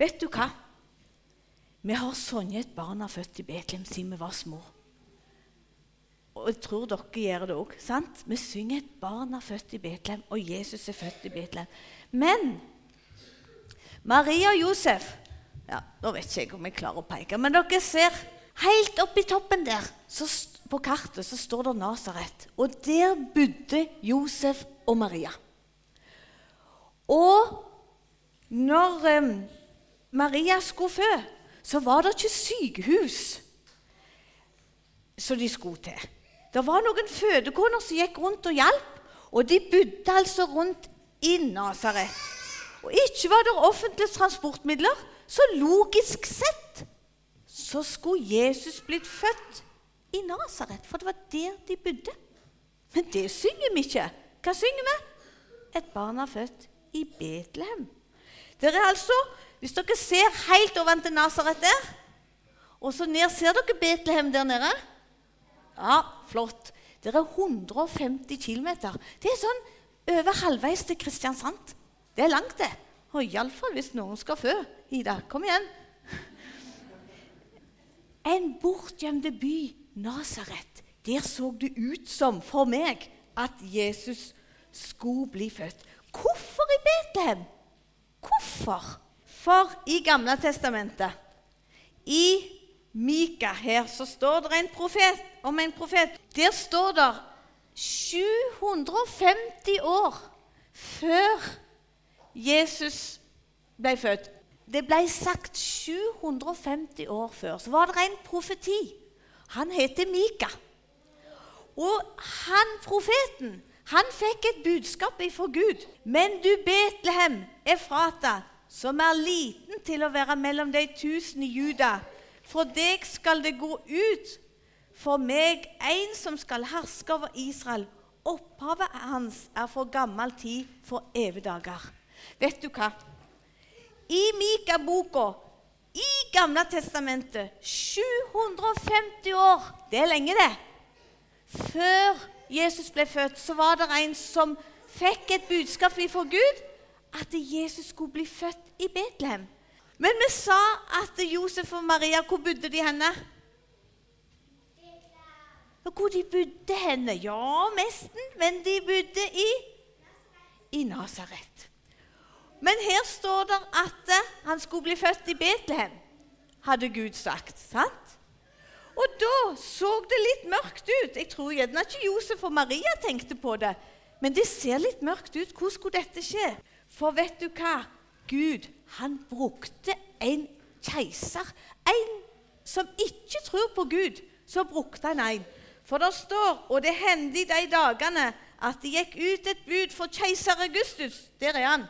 Vet du hva? Vi har sånne et barn er født i Betlehem siden vi var små. Og jeg tror dere gjør det òg. Vi synger et barn er født i Betlehem, og Jesus er født i Betlehem. Men Maria og Josef ja, Nå vet ikke jeg om jeg klarer å peke, men dere ser helt oppi toppen der så, på kartet så står det Nasaret. Og der bodde Josef og Maria. Og når eh, Maria skulle fø, så var det ikke sykehus som de skulle til. Det var noen fødekoner som gikk rundt og hjalp, og de bodde altså rundt i Nasaret. Og ikke var det offentlige transportmidler, så logisk sett så skulle Jesus blitt født i Nasaret, for det var der de bodde. Men det synger vi ikke. Hva synger vi? Et barn er født i Betlehem. Dere er altså, Hvis dere ser helt over til Nasaret der, og så ned Ser dere Betlehem der nede? Ja, flott. Der er 150 km. Det er sånn over halvveis til Kristiansand. Det er langt, det. Og iallfall hvis noen skal fø. Ida, kom igjen. En bortgjemte by, Nasaret. Der så det ut som for meg at Jesus skulle bli født. Hvorfor i Betlehem? Hvorfor? For i Gamle testamentet, i Mika her, så står det en profet, om en profet. Der står det 750 år før Jesus ble født. Det ble sagt 750 år før. Så var det en profeti. Han heter Mika. Og han profeten han fikk et budskap ifra Gud. Men du, Betlehem, Efrata, som er liten til å være mellom de tusen i Juda, for deg skal det gå ut for meg en som skal herske over Israel. Opphavet hans er for gammel tid, for evige dager. Vet du hva? I Mika-boka, i Gamle testamentet, 750 år Det er lenge, det. Før Jesus ble født, så var det en som fikk et budskap fra Gud at Jesus skulle bli født i Betlehem. Men vi sa at Josef og Maria Hvor bodde de henne? Hvor de bodde henne? Ja, nesten. Men de bodde i i Nasaret. Men her står det at han skulle bli født i Betlehem, hadde Gud sagt. sant? Og da så det litt mørkt ut. Jeg tror gjerne ikke Josef og Maria tenkte på det. Men det ser litt mørkt ut. Hvordan skulle dette skje? For vet du hva? Gud han brukte en keiser. En som ikke tror på Gud, så brukte han en. For det står, og det hendte i de dagene, at det gikk ut et bud for keiser Augustus der er han,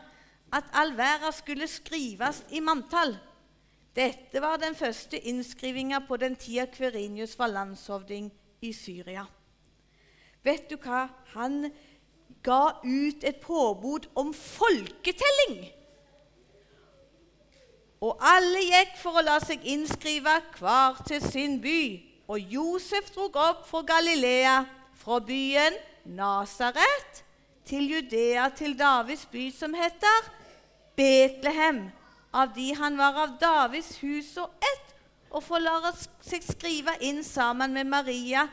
at all verden skulle skrives i manntall. Dette var den første innskrivinga på den tida Kverinius var landshovding i Syria. Vet du hva? Han ga ut et påbud om folketelling. Og alle gikk for å la seg innskrive hver til sin by. Og Josef drog opp fra Galilea, fra byen Nasaret, til Judea, til Davids by, som heter Betlehem av de han var av Davids hus og ett, og forlar seg skrive inn sammen med Maria,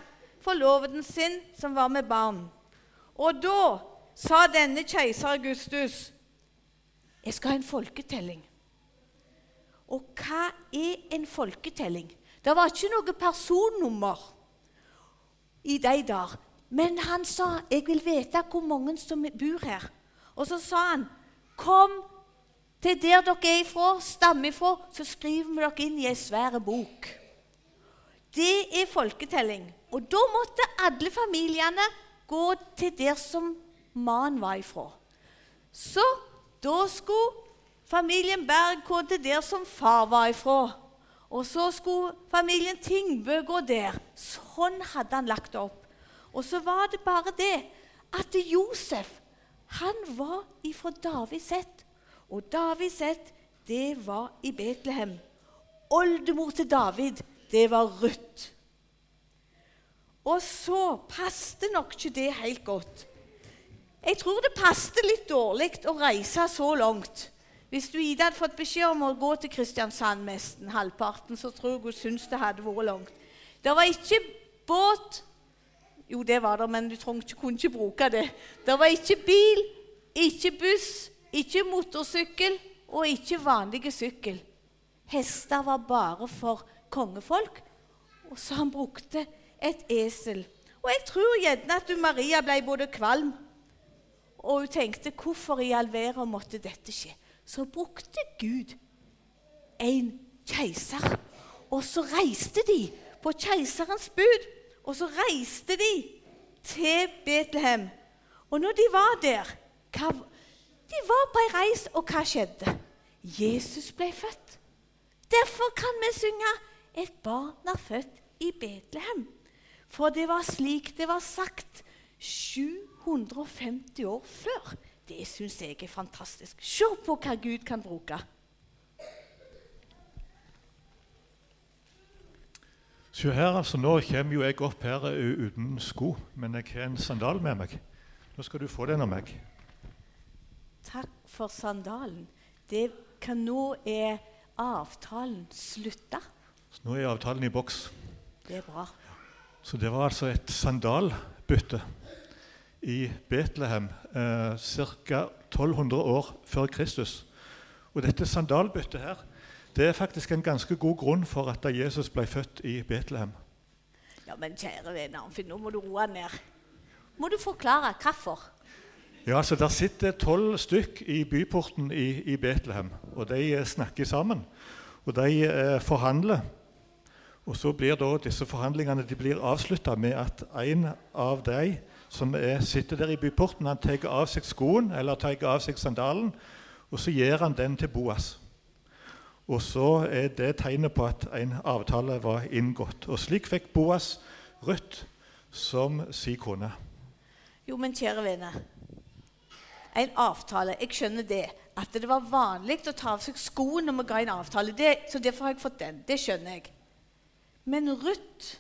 forloveden sin, som var med barn. Og da sa denne keiser Augustus jeg skal ha en folketelling. Og hva er en folketelling? Det var ikke noe personnummer i de der. Men han sa 'Jeg vil vite hvor mange som bor her'. Og så sa han 'Kom til der dere er ifra, stammer ifra, så skriver vi dere inn i ei svær bok. Det er folketelling. Og da måtte alle familiene gå til der som mannen var ifra. Så da skulle familien Berg gå til der som far var ifra. Og så skulle familien Tingbø gå der. Sånn hadde han lagt det opp. Og så var det bare det at Josef han var ifra Davids ett. Og Davids ett, det var i Betlehem. Oldemor til David, det var Ruth. Og så passte nok ikke det helt godt. Jeg tror det passte litt dårlig å reise så langt Hvis du Ida hadde fått beskjed om å gå til Kristiansand nesten halvparten, så tror jeg hun syntes det hadde vært langt. Det var ikke båt Jo, det var det, men du ikke, kunne ikke bruke det. Det var ikke bil, ikke buss, ikke motorsykkel og ikke vanlige sykkel. Hester var bare for kongefolk. Og så han brukte et esel. Og jeg tror gjerne at Maria ble både kvalm og hun tenkte hvorfor i all verden måtte dette skje. Så brukte Gud en keiser. Og så reiste de på keiserens bud. Og så reiste de til Betlehem. Og når de var der hva, De var på ei reis, og hva skjedde? Jesus ble født. Derfor kan vi synge 'Et barn er født i Betlehem'. For det var slik det var sagt 750 år før. Det syns jeg er fantastisk. Se på hva Gud kan bruke. Se her, altså, Nå kommer jo jeg opp her uten sko, men jeg har en sandal med meg. Nå skal du få den av meg. Takk for sandalen. Det kan nå er avtalen slutta. Så nå er avtalen i boks. Det er bra. Så det var altså et sandalbytte i Betlehem eh, ca. 1200 år før Kristus. Og dette sandalbyttet her, det er faktisk en ganske god grunn for at Jesus ble født i Betlehem. Ja, Men kjære venner, for nå må du roe ned. Må du forklare hvorfor? Ja, så Der sitter tolv stykk i byporten i, i, Betlehem. og De eh, snakker sammen. Og de eh, forhandler. Og så blir da disse forhandlingene de blir avslutta med at en av de som er, sitter der i byporten, han tar av seg skoen eller tar av seg sandalen, og så gir han den til Boas. Og så er det tegnet på at en avtale var inngått. Og slik fikk Boas Ruth som si kone. Jo, men kjære venner en avtale. Jeg skjønner det. At det var vanlig å ta av seg skoene når vi ga en avtale. Det, så derfor har jeg fått den. Det skjønner jeg. Men Ruth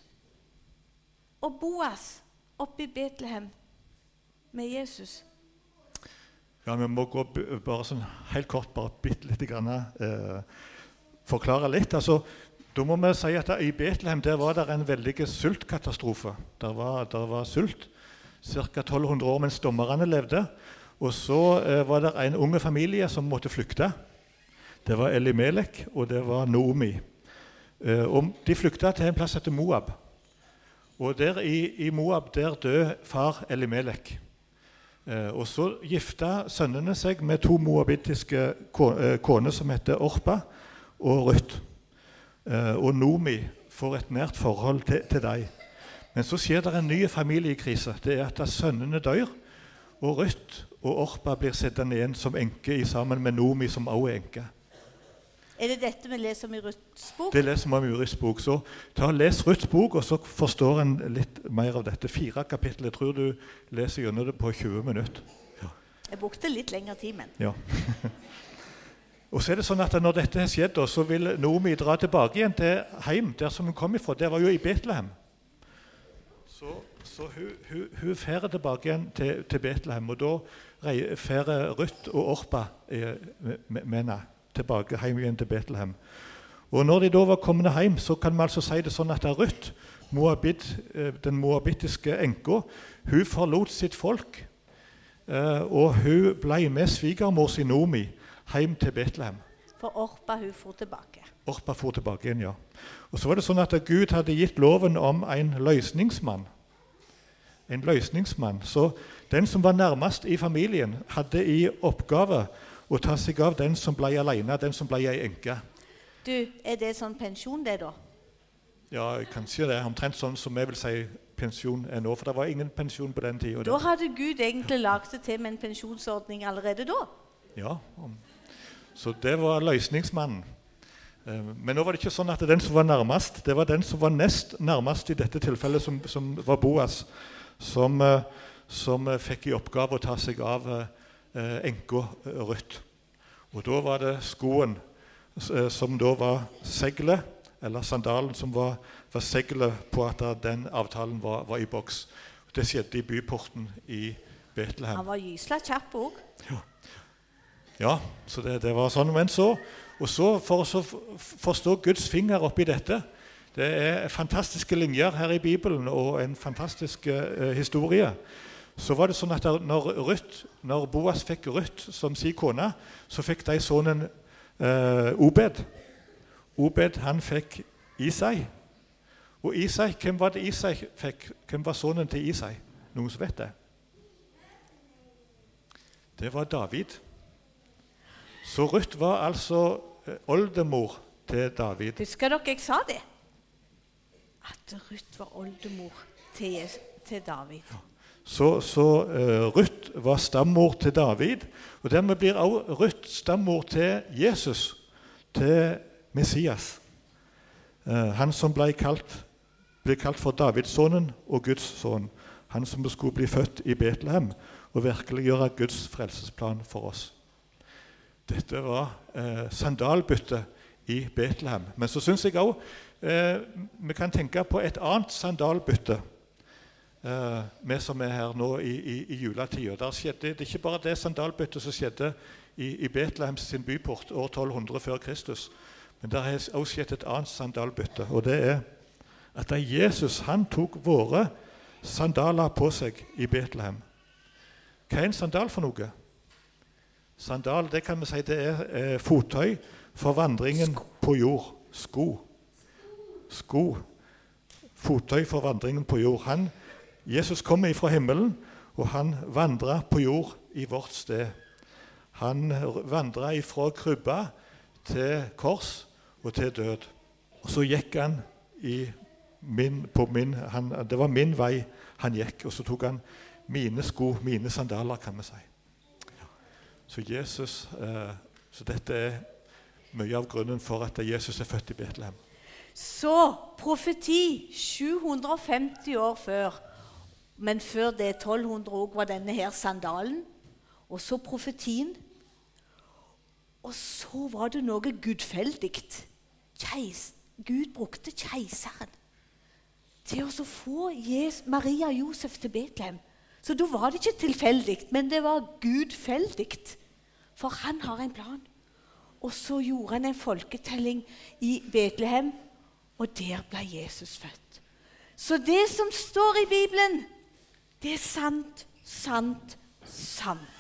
og Boas oppe i Betlehem med Jesus Ja, Vi må gå bare sånn helt kort, bare bitte lite grann eh, Forklare litt. altså da må vi si at I Betlehem der var det en veldig sultkatastrofe. Der var, var sult ca. 1200 år mens dommerne levde. Og så eh, var det en unge familie som måtte flykte. Det var Elimelek og det var Noomi. Eh, og de flykta til en plass etter Moab. Og der i, i Moab der døde far Elimelek. Eh, og Så gifta sønnene seg med to moabittiske eh, koner som heter Orpa og Ruth. Eh, og Nomi får et nært forhold til, til dem. Men så skjer det en ny familiekrise. Det er at sønnene dør. Og Ruth og Orpa blir sittende igjen som enke sammen med Nomi, som også er enke. Er det dette vi leser om i Ruths bok? Det leser vi om i Ruths bok. Så ta og Les Ruths bok, og så forstår en litt mer av dette. Fire kapittel. Jeg tror du leser gjennom det på 20 minutter. Ja. Jeg brukte litt lengre tid, men. Ja. og så er det sånn at Når dette har skjedd, så vil Nomi dra tilbake igjen til heim, der som hun kom ifra. Det var jo i Betlehem. Så, så hun, hun, hun fer tilbake igjen til, til Betlehem. Og da fer Ruth og Orpa eh, med, henne tilbake hjem igjen til Betlehem. Og når de da var kommet hjem, så kan vi altså si det sånn at Ruth, Moabit, eh, den moabittiske enka, hun forlot sitt folk. Eh, og hun ble med svigermor sin Nomi hjem til Betlehem. For Orpa hun for tilbake. Orpa for tilbake igjen, ja. Og så var det sånn at Gud hadde gitt loven om en løsningsmann. En løsningsmann. Så den som var nærmest i familien, hadde i oppgave å ta seg av den som ble alene, den som ble ei enke. Du, Er det sånn pensjon, det, da? Ja, kanskje det. Omtrent sånn som jeg vil si pensjon er nå. For det var ingen pensjon på den tida. Da hadde Gud egentlig lagd det til med en pensjonsordning allerede da? Ja. Så det var løsningsmannen. Eh, men nå var det ikke sånn at den som var nærmest, det var den som var nest nærmest i dette tilfellet, som, som var Boas, som, eh, som fikk i oppgave å ta seg av eh, eh, enka Ruth. Og da var det skoen eh, som da var seglet, eller sandalen som var, var seglet på at den avtalen var, var, i boks. Det skjedde i byporten i Betlehem. Han var gysla kjapp òg. Ja. Ja, så det, det var sånn. Men så, og så for å forstå Guds finger oppi dette Det er fantastiske linjer her i Bibelen og en fantastisk eh, historie. Så var det sånn at når, Ruth, når Boas fikk Ruth som sin kone, så fikk de sønnen eh, Obed. Obed han fikk Isai. Og Isai, hvem var det Isai fikk? Hvem var sønnen til Isai? Noen som vet det? Det var David. Så Ruth var altså eh, oldemor til David. Husker dere jeg sa det? At Ruth var oldemor til, til David. Ja. Så, så uh, Ruth var stammor til David. Og dermed blir også Ruth stammor til Jesus, til Messias. Uh, han som ble kalt, ble kalt for Davidssonen og Guds sønn. Han som skulle bli født i Betlehem og virkelig gjøre Guds frelsesplan for oss. Dette var eh, sandalbyttet i Betlehem. Men så syns jeg òg eh, vi kan tenke på et annet sandalbytte. Eh, vi som er her nå i, i, i juletida. Det er ikke bare det sandalbyttet som skjedde i, i Betlehems sin byport år 1200 før Kristus. Men det har også skjedd et annet sandalbytte. Og det er at da Jesus han tok våre sandaler på seg i Betlehem Hva er en sandal for noe? Sandal det kan vi si det er eh, fottøy for vandringen på jord. Sko. Sko. Fottøy for vandringen på jord. Han, Jesus kom ifra himmelen, og han vandra på jord i vårt sted. Han vandra ifra krybba til kors og til død. Og så gikk han min, på min han, Det var min vei han gikk, og så tok han mine sko, mine sandaler, kan vi si. Så, Jesus, eh, så dette er mye av grunnen for at Jesus er født i Betlehem. Så profeti 750 år før, men før det 1200 år, var denne her sandalen. Og så profetien. Og så var det noe gudfeldig. Gud brukte keiseren til å få Maria og Josef til Betlehem. Så da var det ikke tilfeldig, men det var gudfeldig. For han har en plan. Og så gjorde han en folketelling i Betlehem, og der ble Jesus født. Så det som står i Bibelen, det er sant, sant, sant.